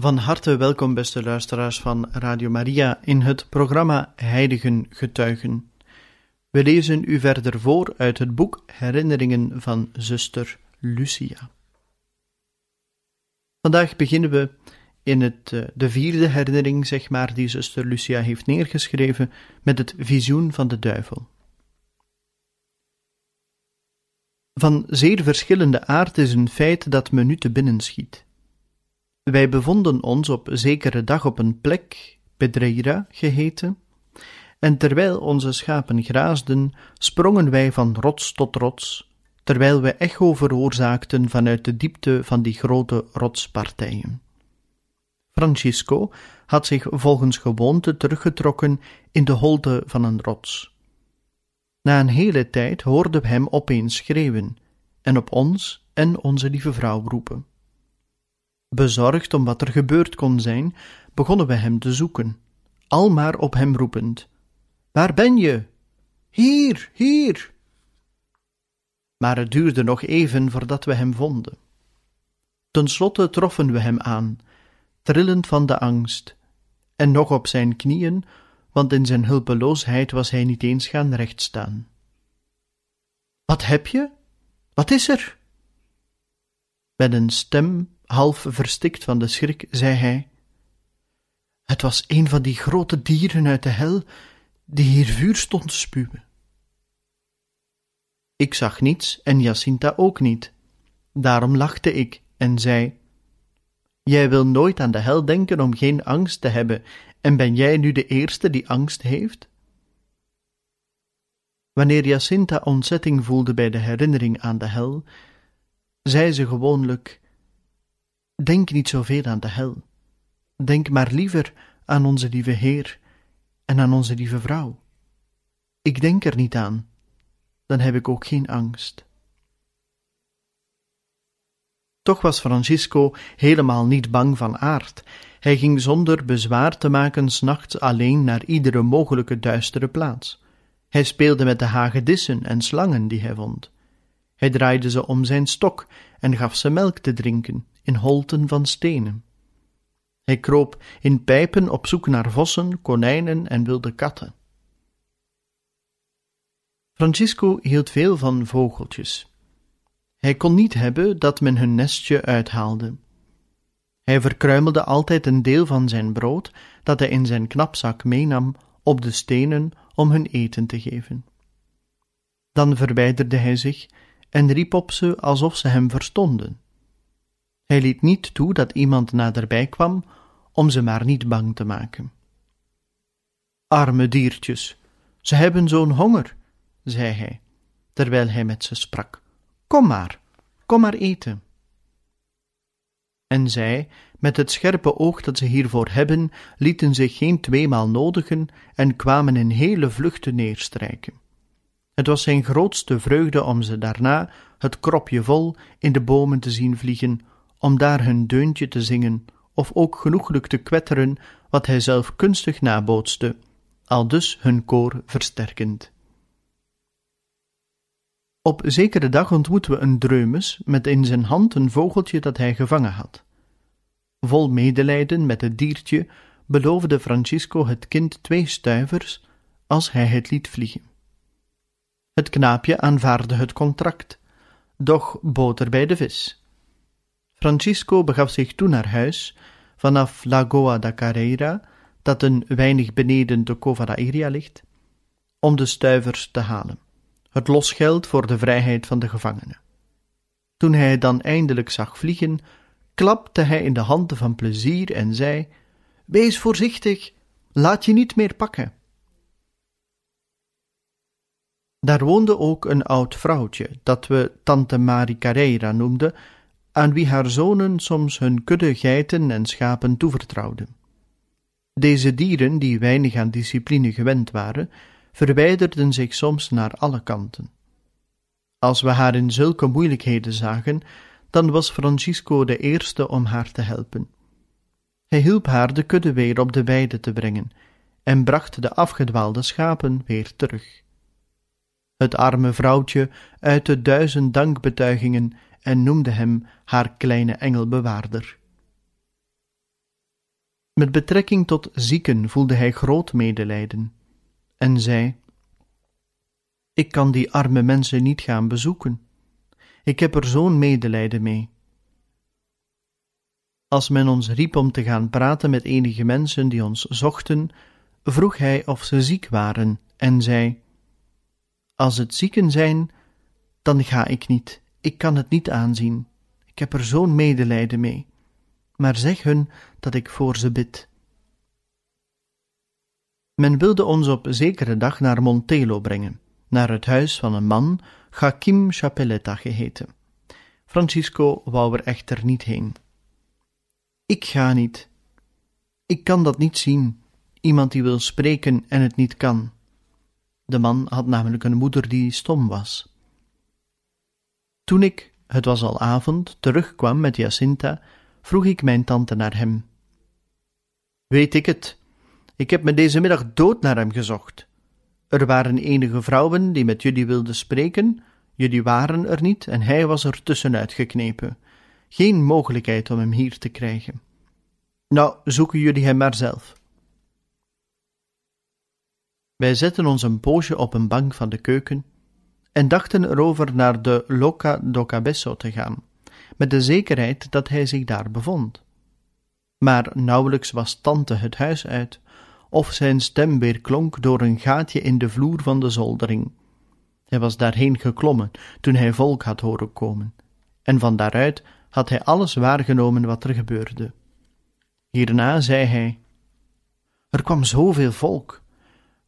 Van harte welkom, beste luisteraars van Radio Maria, in het programma Heiligen Getuigen. We lezen u verder voor uit het boek Herinneringen van zuster Lucia. Vandaag beginnen we in het, eh, de vierde herinnering, zeg maar, die zuster Lucia heeft neergeschreven, met het visioen van de duivel. Van zeer verschillende aard is een feit dat me nu te binnen schiet. Wij bevonden ons op zekere dag op een plek, Pedreira geheten, en terwijl onze schapen graasden, sprongen wij van rots tot rots, terwijl we echo veroorzaakten vanuit de diepte van die grote rotspartijen. Francisco had zich volgens gewoonte teruggetrokken in de holte van een rots. Na een hele tijd hoorden we hem opeens schreeuwen en op ons en onze lieve vrouw roepen. Bezorgd om wat er gebeurd kon zijn, begonnen we hem te zoeken, almaar op hem roepend: Waar ben je? Hier, hier! Maar het duurde nog even voordat we hem vonden. Ten slotte troffen we hem aan, trillend van de angst, en nog op zijn knieën, want in zijn hulpeloosheid was hij niet eens gaan rechtstaan. Wat heb je? Wat is er? Met een stem half verstikt van de schrik, zei hij: Het was een van die grote dieren uit de hel die hier vuur stond te spuwen. Ik zag niets en Jacinta ook niet. Daarom lachte ik en zei: Jij wil nooit aan de hel denken om geen angst te hebben, en ben jij nu de eerste die angst heeft? Wanneer Jacinta ontzetting voelde bij de herinnering aan de hel, zei ze gewoonlijk: Denk niet zoveel aan de hel. Denk maar liever aan onze lieve Heer en aan onze lieve vrouw. Ik denk er niet aan, dan heb ik ook geen angst. Toch was Francisco helemaal niet bang van aard. Hij ging zonder bezwaar te maken s'nachts alleen naar iedere mogelijke duistere plaats. Hij speelde met de hagedissen en slangen die hij vond. Hij draaide ze om zijn stok en gaf ze melk te drinken in holten van stenen. Hij kroop in pijpen op zoek naar vossen, konijnen en wilde katten. Francisco hield veel van vogeltjes. Hij kon niet hebben dat men hun nestje uithaalde. Hij verkruimelde altijd een deel van zijn brood dat hij in zijn knapzak meenam op de stenen om hun eten te geven. Dan verwijderde hij zich en riep op ze alsof ze hem verstonden. Hij liet niet toe dat iemand naderbij kwam om ze maar niet bang te maken. Arme diertjes, ze hebben zo'n honger, zei hij, terwijl hij met ze sprak. Kom maar, kom maar eten. En zij, met het scherpe oog dat ze hiervoor hebben, lieten zich geen tweemaal nodigen en kwamen in hele vluchten neerstrijken. Het was zijn grootste vreugde om ze daarna, het kropje vol, in de bomen te zien vliegen, om daar hun deuntje te zingen, of ook genoeglijk te kwetteren, wat hij zelf kunstig nabootste, al dus hun koor versterkend. Op zekere dag ontmoeten we een dreumes met in zijn hand een vogeltje dat hij gevangen had. Vol medelijden met het diertje beloofde Francisco het kind twee stuivers als hij het liet vliegen. Het knaapje aanvaarde het contract, doch boter bij de vis. Francisco begaf zich toen naar huis, vanaf Lagoa da Carreira, dat een weinig beneden de Cova da Iria ligt, om de stuivers te halen, het losgeld voor de vrijheid van de gevangenen. Toen hij dan eindelijk zag vliegen, klapte hij in de handen van plezier en zei: Wees voorzichtig, laat je niet meer pakken. Daar woonde ook een oud vrouwtje, dat we tante Marie Carreira noemden, aan wie haar zonen soms hun kudde geiten en schapen toevertrouwden. Deze dieren, die weinig aan discipline gewend waren, verwijderden zich soms naar alle kanten. Als we haar in zulke moeilijkheden zagen, dan was Francisco de eerste om haar te helpen. Hij hielp haar de kudde weer op de weide te brengen en bracht de afgedwaalde schapen weer terug. Het arme vrouwtje uitte duizend dankbetuigingen en noemde hem haar kleine engelbewaarder. Met betrekking tot zieken voelde hij groot medelijden en zei: Ik kan die arme mensen niet gaan bezoeken. Ik heb er zo'n medelijden mee. Als men ons riep om te gaan praten met enige mensen die ons zochten, vroeg hij of ze ziek waren en zei: Als het zieken zijn, dan ga ik niet, ik kan het niet aanzien. Ik heb er zo'n medelijden mee. Maar zeg hun dat ik voor ze bid. Men wilde ons op zekere dag naar Montelo brengen, naar het huis van een man, Joachim Chapeletta geheten. Francisco wou er echter niet heen. Ik ga niet. Ik kan dat niet zien. Iemand die wil spreken en het niet kan. De man had namelijk een moeder die stom was. Toen ik, het was al avond, terugkwam met Jacinta, vroeg ik mijn tante naar hem. Weet ik het, ik heb me deze middag dood naar hem gezocht. Er waren enige vrouwen die met jullie wilden spreken, jullie waren er niet en hij was er tussenuit geknepen. Geen mogelijkheid om hem hier te krijgen. Nou, zoeken jullie hem maar zelf. Wij zetten ons een poosje op een bank van de keuken en dachten erover naar de Loca do Cabesso te gaan, met de zekerheid dat hij zich daar bevond. Maar nauwelijks was tante het huis uit, of zijn stem weer klonk door een gaatje in de vloer van de zoldering. Hij was daarheen geklommen toen hij volk had horen komen, en van daaruit had hij alles waargenomen wat er gebeurde. Hierna zei hij: Er kwam zoveel volk.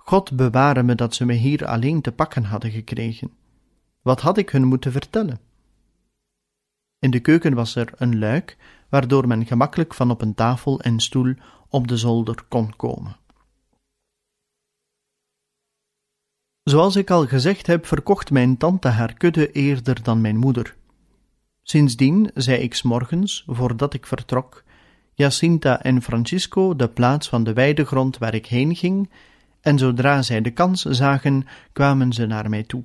God beware me dat ze me hier alleen te pakken hadden gekregen. Wat had ik hun moeten vertellen? In de keuken was er een luik, waardoor men gemakkelijk van op een tafel en stoel op de zolder kon komen. Zoals ik al gezegd heb, verkocht mijn tante haar kudde eerder dan mijn moeder. Sindsdien zei ik s morgens, voordat ik vertrok, Jacinta en Francisco de plaats van de weidegrond waar ik heen ging, en zodra zij de kans zagen, kwamen ze naar mij toe.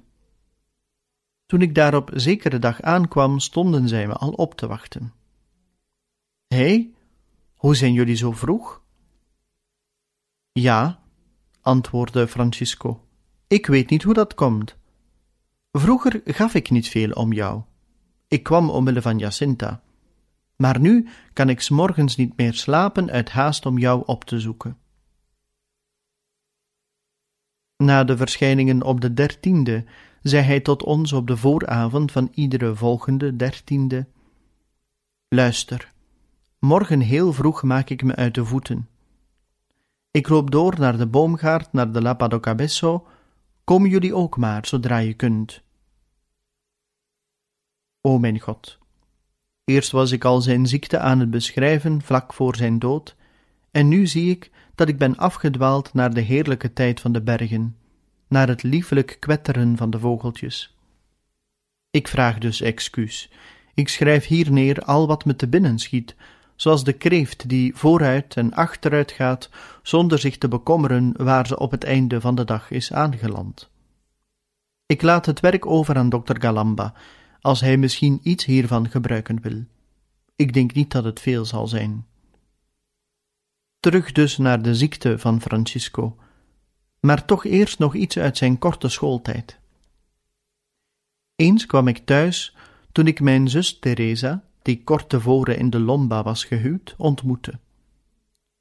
Toen ik daar op zekere dag aankwam, stonden zij me al op te wachten. Hé, hey, hoe zijn jullie zo vroeg? Ja, antwoordde Francisco, ik weet niet hoe dat komt. Vroeger gaf ik niet veel om jou. Ik kwam omwille van Jacinta. Maar nu kan ik s morgens niet meer slapen uit haast om jou op te zoeken. Na de verschijningen op de dertiende zei hij tot ons op de vooravond van iedere volgende dertiende: Luister, morgen heel vroeg maak ik me uit de voeten. Ik loop door naar de boomgaard, naar de Lapa do. Kom jullie ook maar, zodra je kunt. O mijn God, eerst was ik al zijn ziekte aan het beschrijven vlak voor zijn dood, en nu zie ik dat ik ben afgedwaald naar de heerlijke tijd van de bergen, naar het liefelijk kwetteren van de vogeltjes. Ik vraag dus excuus. Ik schrijf hier neer al wat me te binnen schiet, zoals de kreeft die vooruit en achteruit gaat, zonder zich te bekommeren waar ze op het einde van de dag is aangeland. Ik laat het werk over aan dokter Galamba, als hij misschien iets hiervan gebruiken wil. Ik denk niet dat het veel zal zijn. Terug dus naar de ziekte van Francisco, maar toch eerst nog iets uit zijn korte schooltijd. Eens kwam ik thuis toen ik mijn zus Teresa, die kort tevoren in de Lomba was gehuwd, ontmoette.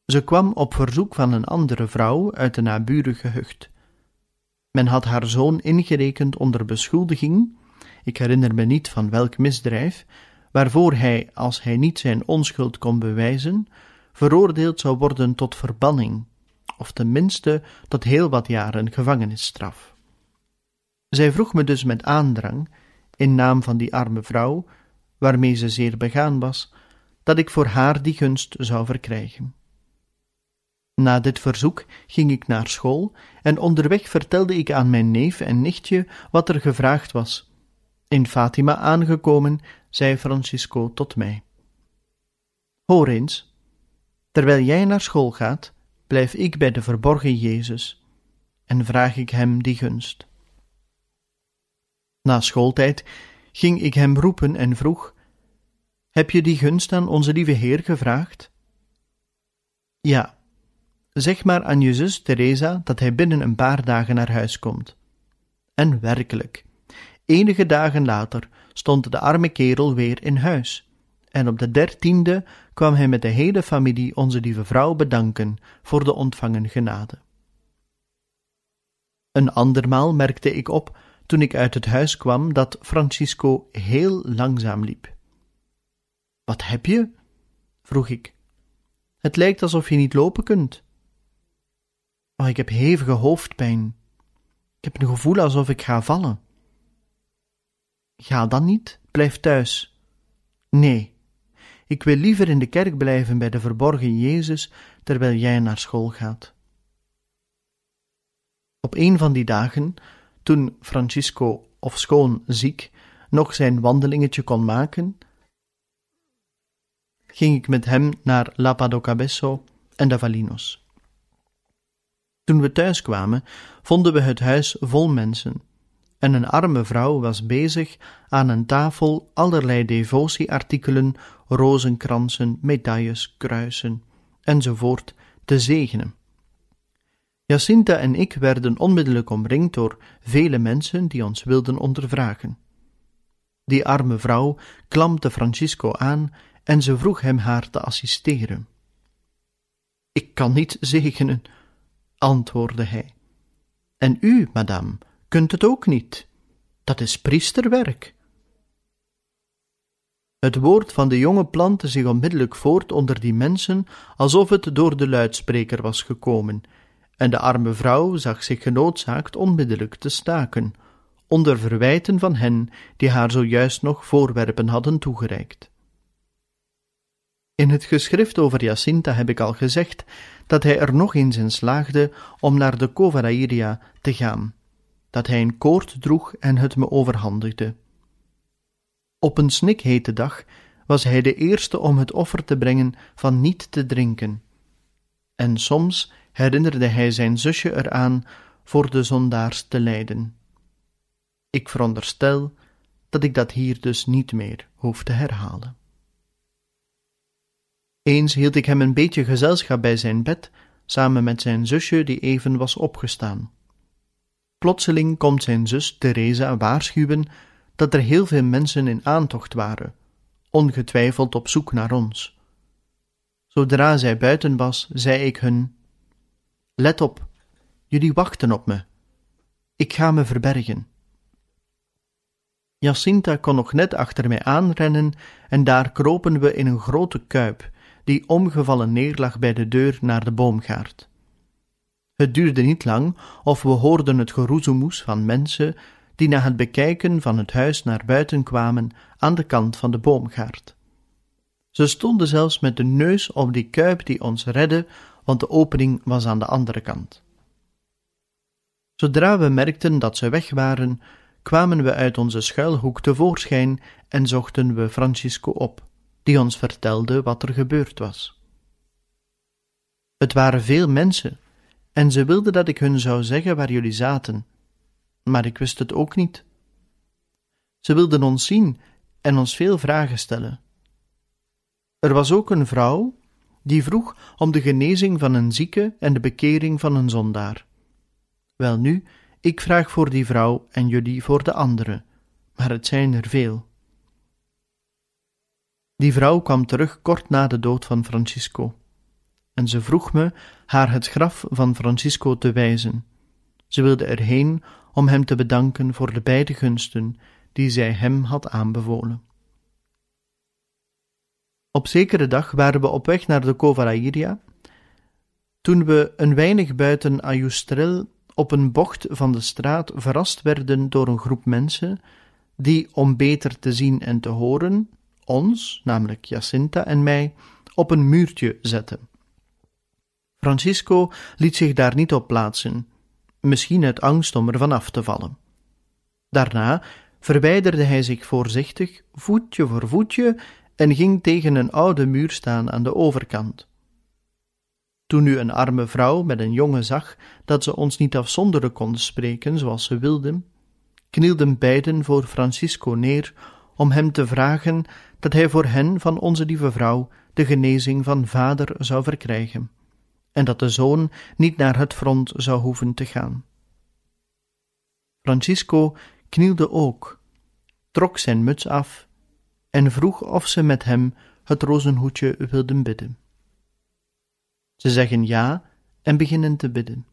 Ze kwam op verzoek van een andere vrouw uit de naburige hucht. Men had haar zoon ingerekend onder beschuldiging, ik herinner me niet van welk misdrijf, waarvoor hij, als hij niet zijn onschuld kon bewijzen, veroordeeld zou worden tot verbanning, of tenminste tot heel wat jaren gevangenisstraf. Zij vroeg me dus met aandrang, in naam van die arme vrouw, waarmee ze zeer begaan was, dat ik voor haar die gunst zou verkrijgen. Na dit verzoek ging ik naar school en onderweg vertelde ik aan mijn neef en nichtje wat er gevraagd was. In Fatima aangekomen, zei Francisco tot mij: Hoor eens, terwijl jij naar school gaat, blijf ik bij de verborgen Jezus en vraag ik hem die gunst. Na schooltijd ging ik hem roepen en vroeg: Heb je die gunst aan onze lieve Heer gevraagd? Ja, zeg maar aan je zus Teresa dat hij binnen een paar dagen naar huis komt. En werkelijk, enige dagen later stond de arme kerel weer in huis, en op de dertiende kwam hij met de hele familie onze lieve vrouw bedanken voor de ontvangen genade. Een andermaal merkte ik op, toen ik uit het huis kwam, dat Francisco heel langzaam liep. Wat heb je? vroeg ik. Het lijkt alsof je niet lopen kunt. Oh, ik heb hevige hoofdpijn. Ik heb een gevoel alsof ik ga vallen. Ga dan niet, blijf thuis. Nee, ik wil liever in de kerk blijven bij de verborgen Jezus terwijl jij naar school gaat. Op een van die dagen, toen Francisco, of schoon ziek, nog zijn wandelingetje kon maken, ging ik met hem naar Lapadocabesso en de Valinos. Toen we thuis kwamen, vonden we het huis vol mensen, en een arme vrouw was bezig aan een tafel allerlei devotieartikelen, rozenkransen, medailles, kruisen enzovoort te zegenen. Jacinta en ik werden onmiddellijk omringd door vele mensen die ons wilden ondervragen. Die arme vrouw klampte Francisco aan en ze vroeg hem haar te assisteren. Ik kan niet zegenen, antwoordde hij. En u, madame, kunt het ook niet. Dat is priesterwerk. Het woord van de jonge plantte zich onmiddellijk voort onder die mensen, alsof het door de luidspreker was gekomen, en de arme vrouw zag zich genoodzaakt onmiddellijk te staken, onder verwijten van hen die haar zojuist nog voorwerpen hadden toegereikt. In het geschrift over Jacinta heb ik al gezegd dat hij er nog eens in slaagde om naar de Covarairia te gaan, dat hij een koord droeg en het me overhandigde. Op een snikhete dag was hij de eerste om het offer te brengen van niet te drinken, en soms herinnerde hij zijn zusje eraan voor de zondaars te lijden. Ik veronderstel dat ik dat hier dus niet meer hoef te herhalen. Eens hield ik hem een beetje gezelschap bij zijn bed, samen met zijn zusje die even was opgestaan. Plotseling komt zijn zus Teresa waarschuwen dat er heel veel mensen in aantocht waren, ongetwijfeld op zoek naar ons. Zodra zij buiten was, zei ik hun: Let op, jullie wachten op me. Ik ga me verbergen. Jacinta kon nog net achter mij aanrennen en daar kropen we in een grote kuip, die omgevallen neerlag bij de deur naar de boomgaard. Het duurde niet lang of we hoorden het geroezemoes van mensen die na het bekijken van het huis naar buiten kwamen aan de kant van de boomgaard. Ze stonden zelfs met de neus op die kuip die ons redde, want de opening was aan de andere kant. Zodra we merkten dat ze weg waren, kwamen we uit onze schuilhoek tevoorschijn en zochten we Francisco op, die ons vertelde wat er gebeurd was. Het waren veel mensen, en ze wilden dat ik hun zou zeggen waar jullie zaten, maar ik wist het ook niet. Ze wilden ons zien en ons veel vragen stellen. Er was ook een vrouw die vroeg om de genezing van een zieke en de bekering van een zondaar. Welnu, ik vraag voor die vrouw en jullie voor de andere, maar het zijn er veel. Die vrouw kwam terug kort na de dood van Francisco, en ze vroeg me haar het graf van Francisco te wijzen. Ze wilde erheen om hem te bedanken voor de beide gunsten die zij hem had aanbevolen. Op zekere dag waren we op weg naar de Covarairia, toen we een weinig buiten Ayustrel op een bocht van de straat verrast werden door een groep mensen die, om beter te zien en te horen, ons, namelijk Jacinta en mij, op een muurtje zetten. Francisco liet zich daar niet op plaatsen, misschien uit angst om er van af te vallen. Daarna verwijderde hij zich voorzichtig, voetje voor voetje, en ging tegen een oude muur staan aan de overkant. Toen nu een arme vrouw met een jongen zag dat ze ons niet afzonderen kon spreken zoals ze wilden, knielden beiden voor Francisco neer om hem te vragen dat hij voor hen van onze lieve vrouw de genezing van vader zou verkrijgen, en dat de zoon niet naar het front zou hoeven te gaan. Francisco knielde ook, trok zijn muts af en vroeg of ze met hem het rozenhoedje wilden bidden. Ze zeggen ja en beginnen te bidden.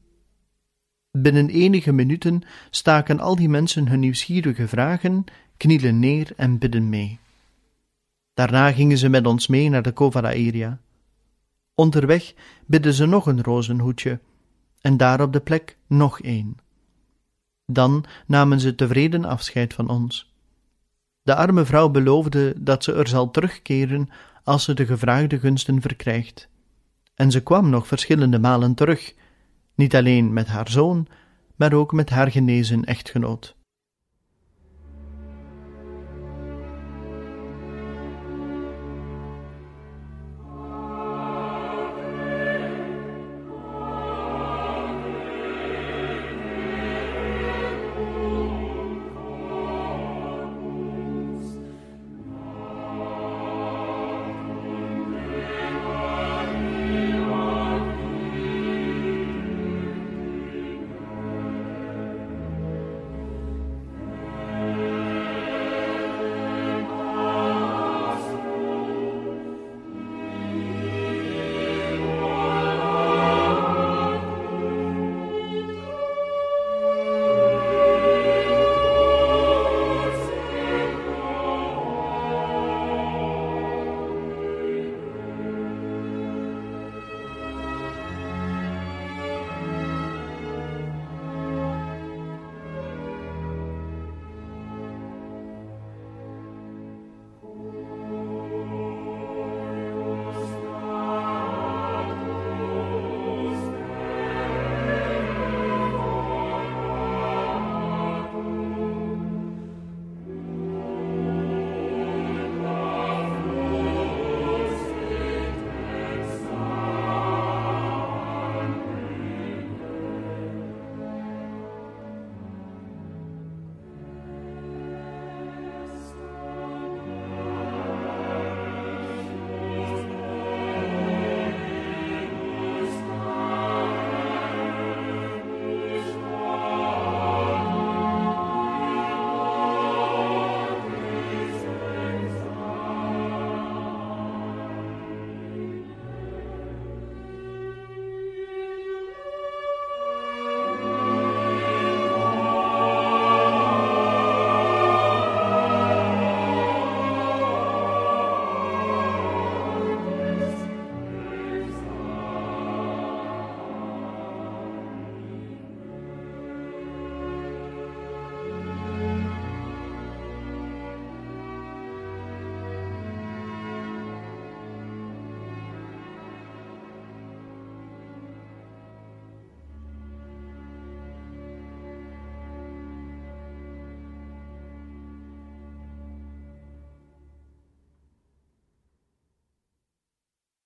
Binnen enige minuten staken al die mensen hun nieuwsgierige vragen, knielen neer en bidden mee. Daarna gingen ze met ons mee naar de Cova Onderweg bidden ze nog een rozenhoedje en daar op de plek nog één. Dan namen ze tevreden afscheid van ons. De arme vrouw beloofde dat ze er zal terugkeren als ze de gevraagde gunsten verkrijgt. En ze kwam nog verschillende malen terug, niet alleen met haar zoon, maar ook met haar genezen echtgenoot.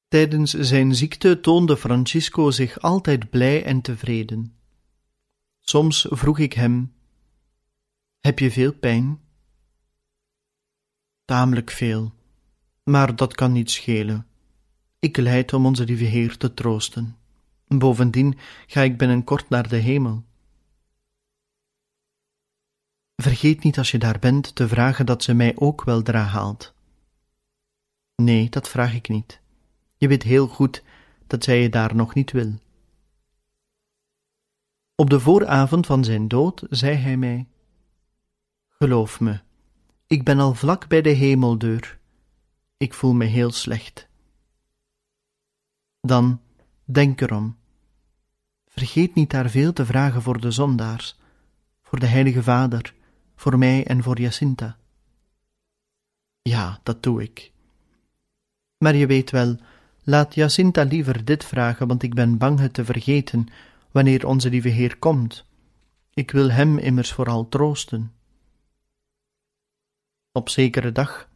Tijdens zijn ziekte toonde Francisco zich altijd blij en tevreden. Soms vroeg ik hem: Heb je veel pijn? Tamelijk veel, maar dat kan niet schelen. Ik leid om onze lieve Heer te troosten. Bovendien ga ik binnenkort naar de hemel. Vergeet niet als je daar bent te vragen dat ze mij ook weldra haalt. Nee, dat vraag ik niet. Je weet heel goed dat zij je daar nog niet wil. Op de vooravond van zijn dood zei hij mij: Geloof me, ik ben al vlak bij de hemeldeur. Ik voel me heel slecht. Dan denk erom. Vergeet niet daar veel te vragen voor de zondaars, voor de Heilige Vader, voor mij en voor Jacinta. Ja, dat doe ik. Maar je weet wel, laat Jacinta liever dit vragen, want ik ben bang het te vergeten wanneer onze lieve Heer komt. Ik wil hem immers vooral troosten. Op zekere dag,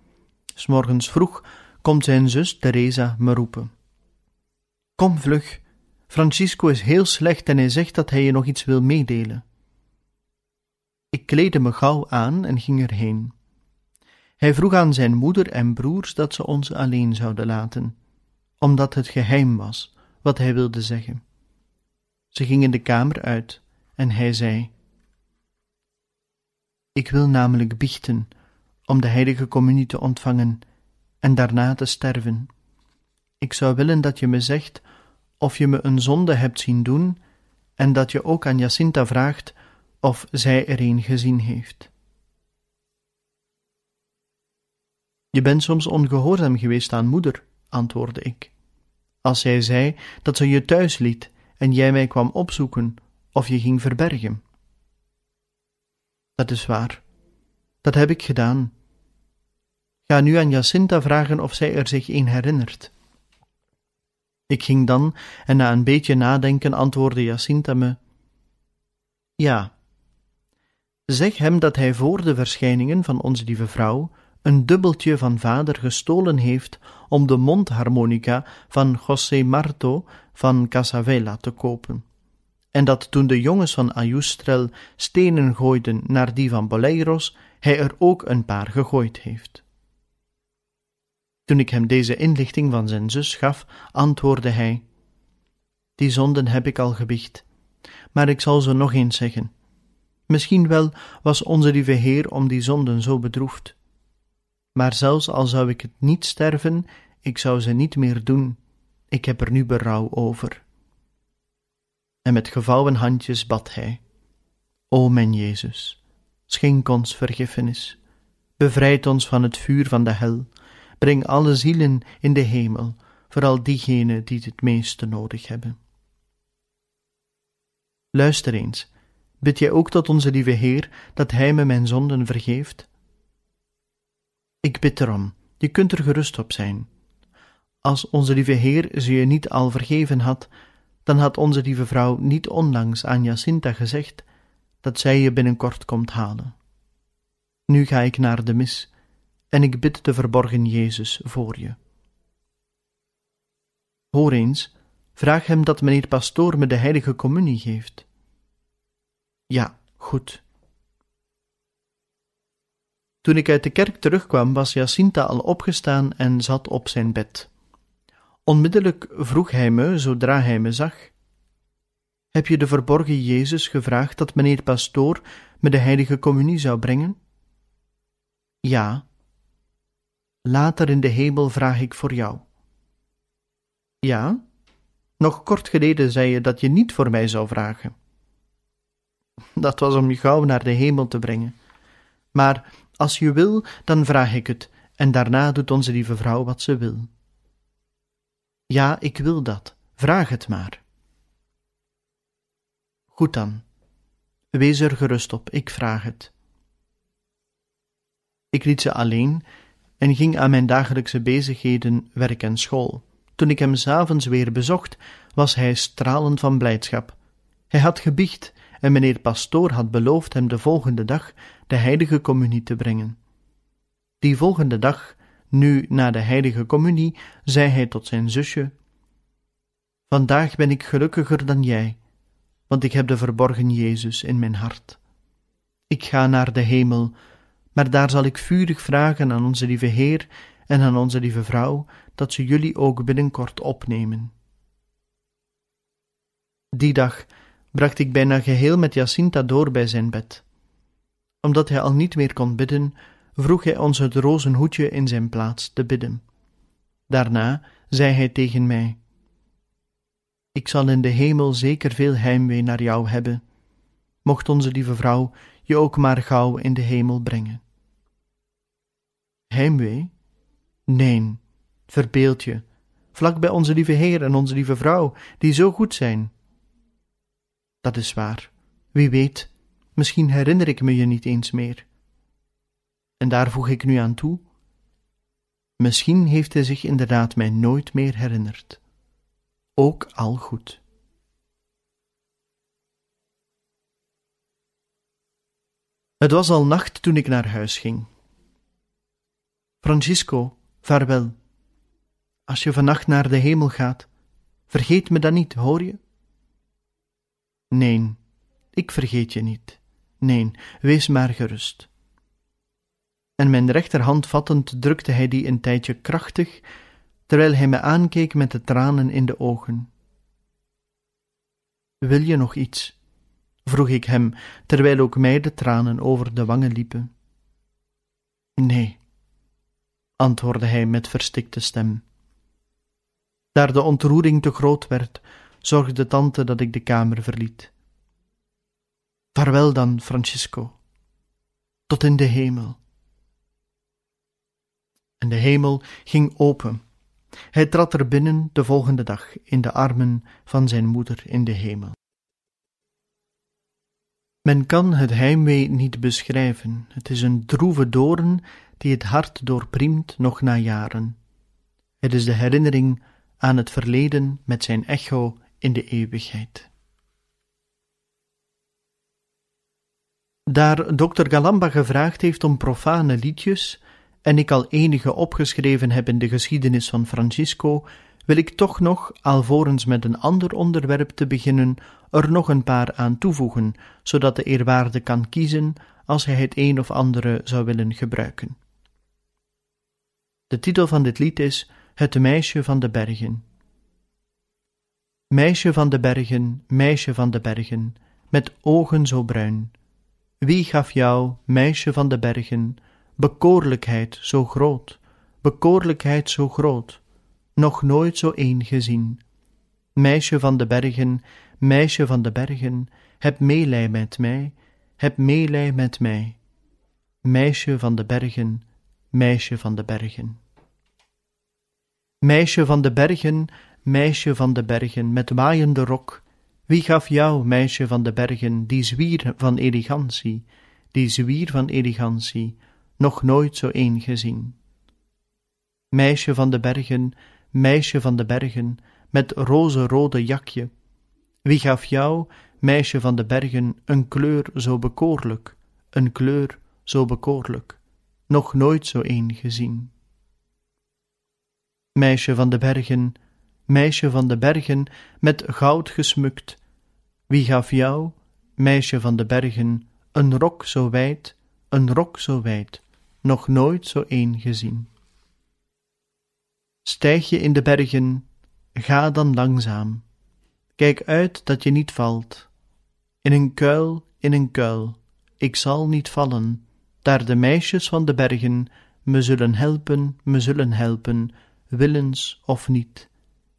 s morgens vroeg, komt zijn zus Teresa me roepen. Kom vlug, Francisco is heel slecht en hij zegt dat hij je nog iets wil meedelen. Ik kleedde me gauw aan en ging erheen. Hij vroeg aan zijn moeder en broers dat ze ons alleen zouden laten, omdat het geheim was wat hij wilde zeggen. Ze gingen de kamer uit en hij zei: Ik wil namelijk biechten om de heilige communie te ontvangen en daarna te sterven. Ik zou willen dat je me zegt of je me een zonde hebt zien doen en dat je ook aan Jacinta vraagt of zij er een gezien heeft. Je bent soms ongehoorzaam geweest aan moeder, antwoordde ik. Als zij zei dat ze je thuis liet en jij mij kwam opzoeken of je ging verbergen. Dat is waar. Dat heb ik gedaan. Ga nu aan Jacinta vragen of zij er zich een herinnert. Ik ging dan, en na een beetje nadenken antwoordde Jacinta me: Ja. Zeg hem dat hij voor de verschijningen van onze lieve vrouw een dubbeltje van vader gestolen heeft om de mondharmonica van José Marto van Casavella te kopen. En dat toen de jongens van Ayustrel stenen gooiden naar die van Boleiros, hij er ook een paar gegooid heeft. Toen ik hem deze inlichting van zijn zus gaf, antwoordde hij: Die zonden heb ik al gebicht, maar ik zal ze nog eens zeggen. Misschien wel was onze lieve Heer om die zonden zo bedroefd. Maar zelfs al zou ik het niet sterven, ik zou ze niet meer doen. Ik heb er nu berouw over. En met gevouwen handjes bad hij: O mijn Jezus, schenk ons vergiffenis, bevrijd ons van het vuur van de hel Breng alle zielen in de hemel, vooral diegenen die het meeste nodig hebben. Luister eens, bid jij ook tot onze lieve Heer dat Hij me mijn zonden vergeeft? Ik bid erom, je kunt er gerust op zijn. Als onze lieve Heer ze je niet al vergeven had, dan had onze lieve vrouw niet onlangs aan Jacinta gezegd dat zij je binnenkort komt halen. Nu ga ik naar de mis en ik bid de verborgen Jezus voor je. Hoor eens, vraag hem dat meneer pastoor me de heilige communie geeft. Ja, goed. Toen ik uit de kerk terugkwam, was Jacinta al opgestaan en zat op zijn bed. Onmiddellijk vroeg hij me, zodra hij me zag: Heb je de verborgen Jezus gevraagd dat meneer pastoor me de heilige communie zou brengen? Ja, Later in de hemel vraag ik voor jou. Ja? Nog kort geleden zei je dat je niet voor mij zou vragen. Dat was om je gauw naar de hemel te brengen. Maar als je wil, dan vraag ik het, en daarna doet onze lieve vrouw wat ze wil. Ja, ik wil dat. Vraag het maar. Goed dan. Wees er gerust op, ik vraag het. Ik liet ze alleen en ging aan mijn dagelijkse bezigheden, werk en school. Toen ik hem s'avonds weer bezocht, was hij stralend van blijdschap. Hij had gebiecht en meneer pastoor had beloofd hem de volgende dag de heilige communie te brengen. Die volgende dag, nu na de heilige communie, zei hij tot zijn zusje: Vandaag ben ik gelukkiger dan jij, want ik heb de verborgen Jezus in mijn hart. Ik ga naar de hemel maar daar zal ik vurig vragen aan onze lieve Heer en aan onze lieve vrouw dat ze jullie ook binnenkort opnemen. Die dag bracht ik bijna geheel met Jacinta door bij zijn bed. Omdat hij al niet meer kon bidden, vroeg hij ons het rozenhoedje in zijn plaats te bidden. Daarna zei hij tegen mij: Ik zal in de hemel zeker veel heimwee naar jou hebben. Mocht onze lieve vrouw je ook maar gauw in de hemel brengen. Heimwee? Nee, verbeeld je, vlak bij onze lieve Heer en onze lieve vrouw, die zo goed zijn. Dat is waar. Wie weet, misschien herinner ik me je niet eens meer. En daar voeg ik nu aan toe: misschien heeft hij zich inderdaad mij nooit meer herinnerd. Ook al goed. Het was al nacht toen ik naar huis ging. Francisco, vaarwel. Als je vannacht naar de hemel gaat, vergeet me dan niet, hoor je? Nee, ik vergeet je niet. Nee, wees maar gerust. En mijn rechterhand vattend drukte hij die een tijdje krachtig, terwijl hij me aankeek met de tranen in de ogen. Wil je nog iets? vroeg ik hem, terwijl ook mij de tranen over de wangen liepen. Nee, antwoordde hij met verstikte stem. Daar de ontroering te groot werd, zorgde tante dat ik de kamer verliet. Vaarwel dan, Francisco, tot in de hemel. En de hemel ging open. Hij trad er binnen de volgende dag in de armen van zijn moeder in de hemel. Men kan het heimwee niet beschrijven. Het is een droeve doorn die het hart doorpriemt nog na jaren. Het is de herinnering aan het verleden met zijn echo in de eeuwigheid. Daar dokter Galamba gevraagd heeft om profane liedjes, en ik al enige opgeschreven heb in de geschiedenis van Francisco, wil ik toch nog, alvorens met een ander onderwerp te beginnen, er nog een paar aan toevoegen, zodat de eerwaarde kan kiezen als hij het een of andere zou willen gebruiken. De titel van dit lied is Het meisje van de bergen. Meisje van de bergen, meisje van de bergen, met ogen zo bruin. Wie gaf jou, meisje van de bergen, bekoorlijkheid zo groot, bekoorlijkheid zo groot, nog nooit zo een gezien? Meisje van de bergen, meisje van de bergen, heb meelij met mij, heb meelij met mij. Meisje van de bergen, meisje van de bergen. Meisje van de bergen, meisje van de bergen, met waaiende rok, wie gaf jou, meisje van de bergen, die zwier van elegantie, die zwier van elegantie, nog nooit zo een gezien? Meisje van de bergen, meisje van de bergen, met roze-rode jakje, wie gaf jou, meisje van de bergen, een kleur zo bekoorlijk, een kleur zo bekoorlijk, nog nooit zo een gezien? Meisje van de bergen, meisje van de bergen, met goud gesmukt, wie gaf jou, meisje van de bergen, een rok zo wijd, een rok zo wijd, nog nooit zo een gezien? Stijg je in de bergen, ga dan langzaam, kijk uit dat je niet valt. In een kuil, in een kuil, ik zal niet vallen, daar de meisjes van de bergen me zullen helpen, me zullen helpen, willens of niet.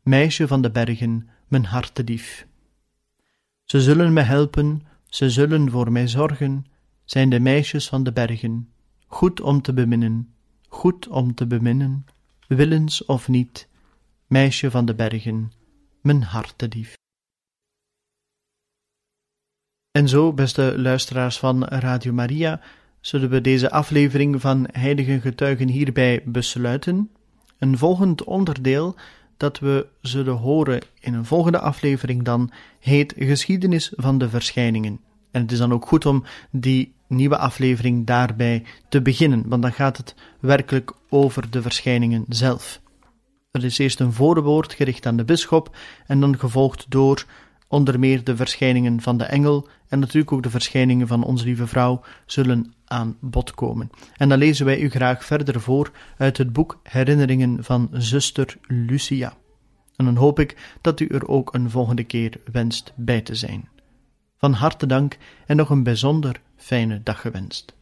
Meisje van de bergen, mijn hartedief. Ze zullen me helpen, ze zullen voor mij zorgen, zijn de meisjes van de bergen, goed om te beminnen, goed om te beminnen, willens of niet, meisje van de bergen, mijn hartedief. En zo, beste luisteraars van Radio Maria, zullen we deze aflevering van Heilige Getuigen hierbij besluiten. Een volgend onderdeel dat we zullen horen in een volgende aflevering dan heet Geschiedenis van de Verschijningen. En het is dan ook goed om die nieuwe aflevering daarbij te beginnen, want dan gaat het werkelijk over de verschijningen zelf. Er is eerst een voorwoord gericht aan de bisschop en dan gevolgd door onder meer de verschijningen van de engel en natuurlijk ook de verschijningen van onze lieve vrouw zullen aan bod komen. En dan lezen wij u graag verder voor uit het boek Herinneringen van zuster Lucia. En dan hoop ik dat u er ook een volgende keer wenst bij te zijn. Van harte dank en nog een bijzonder fijne dag gewenst.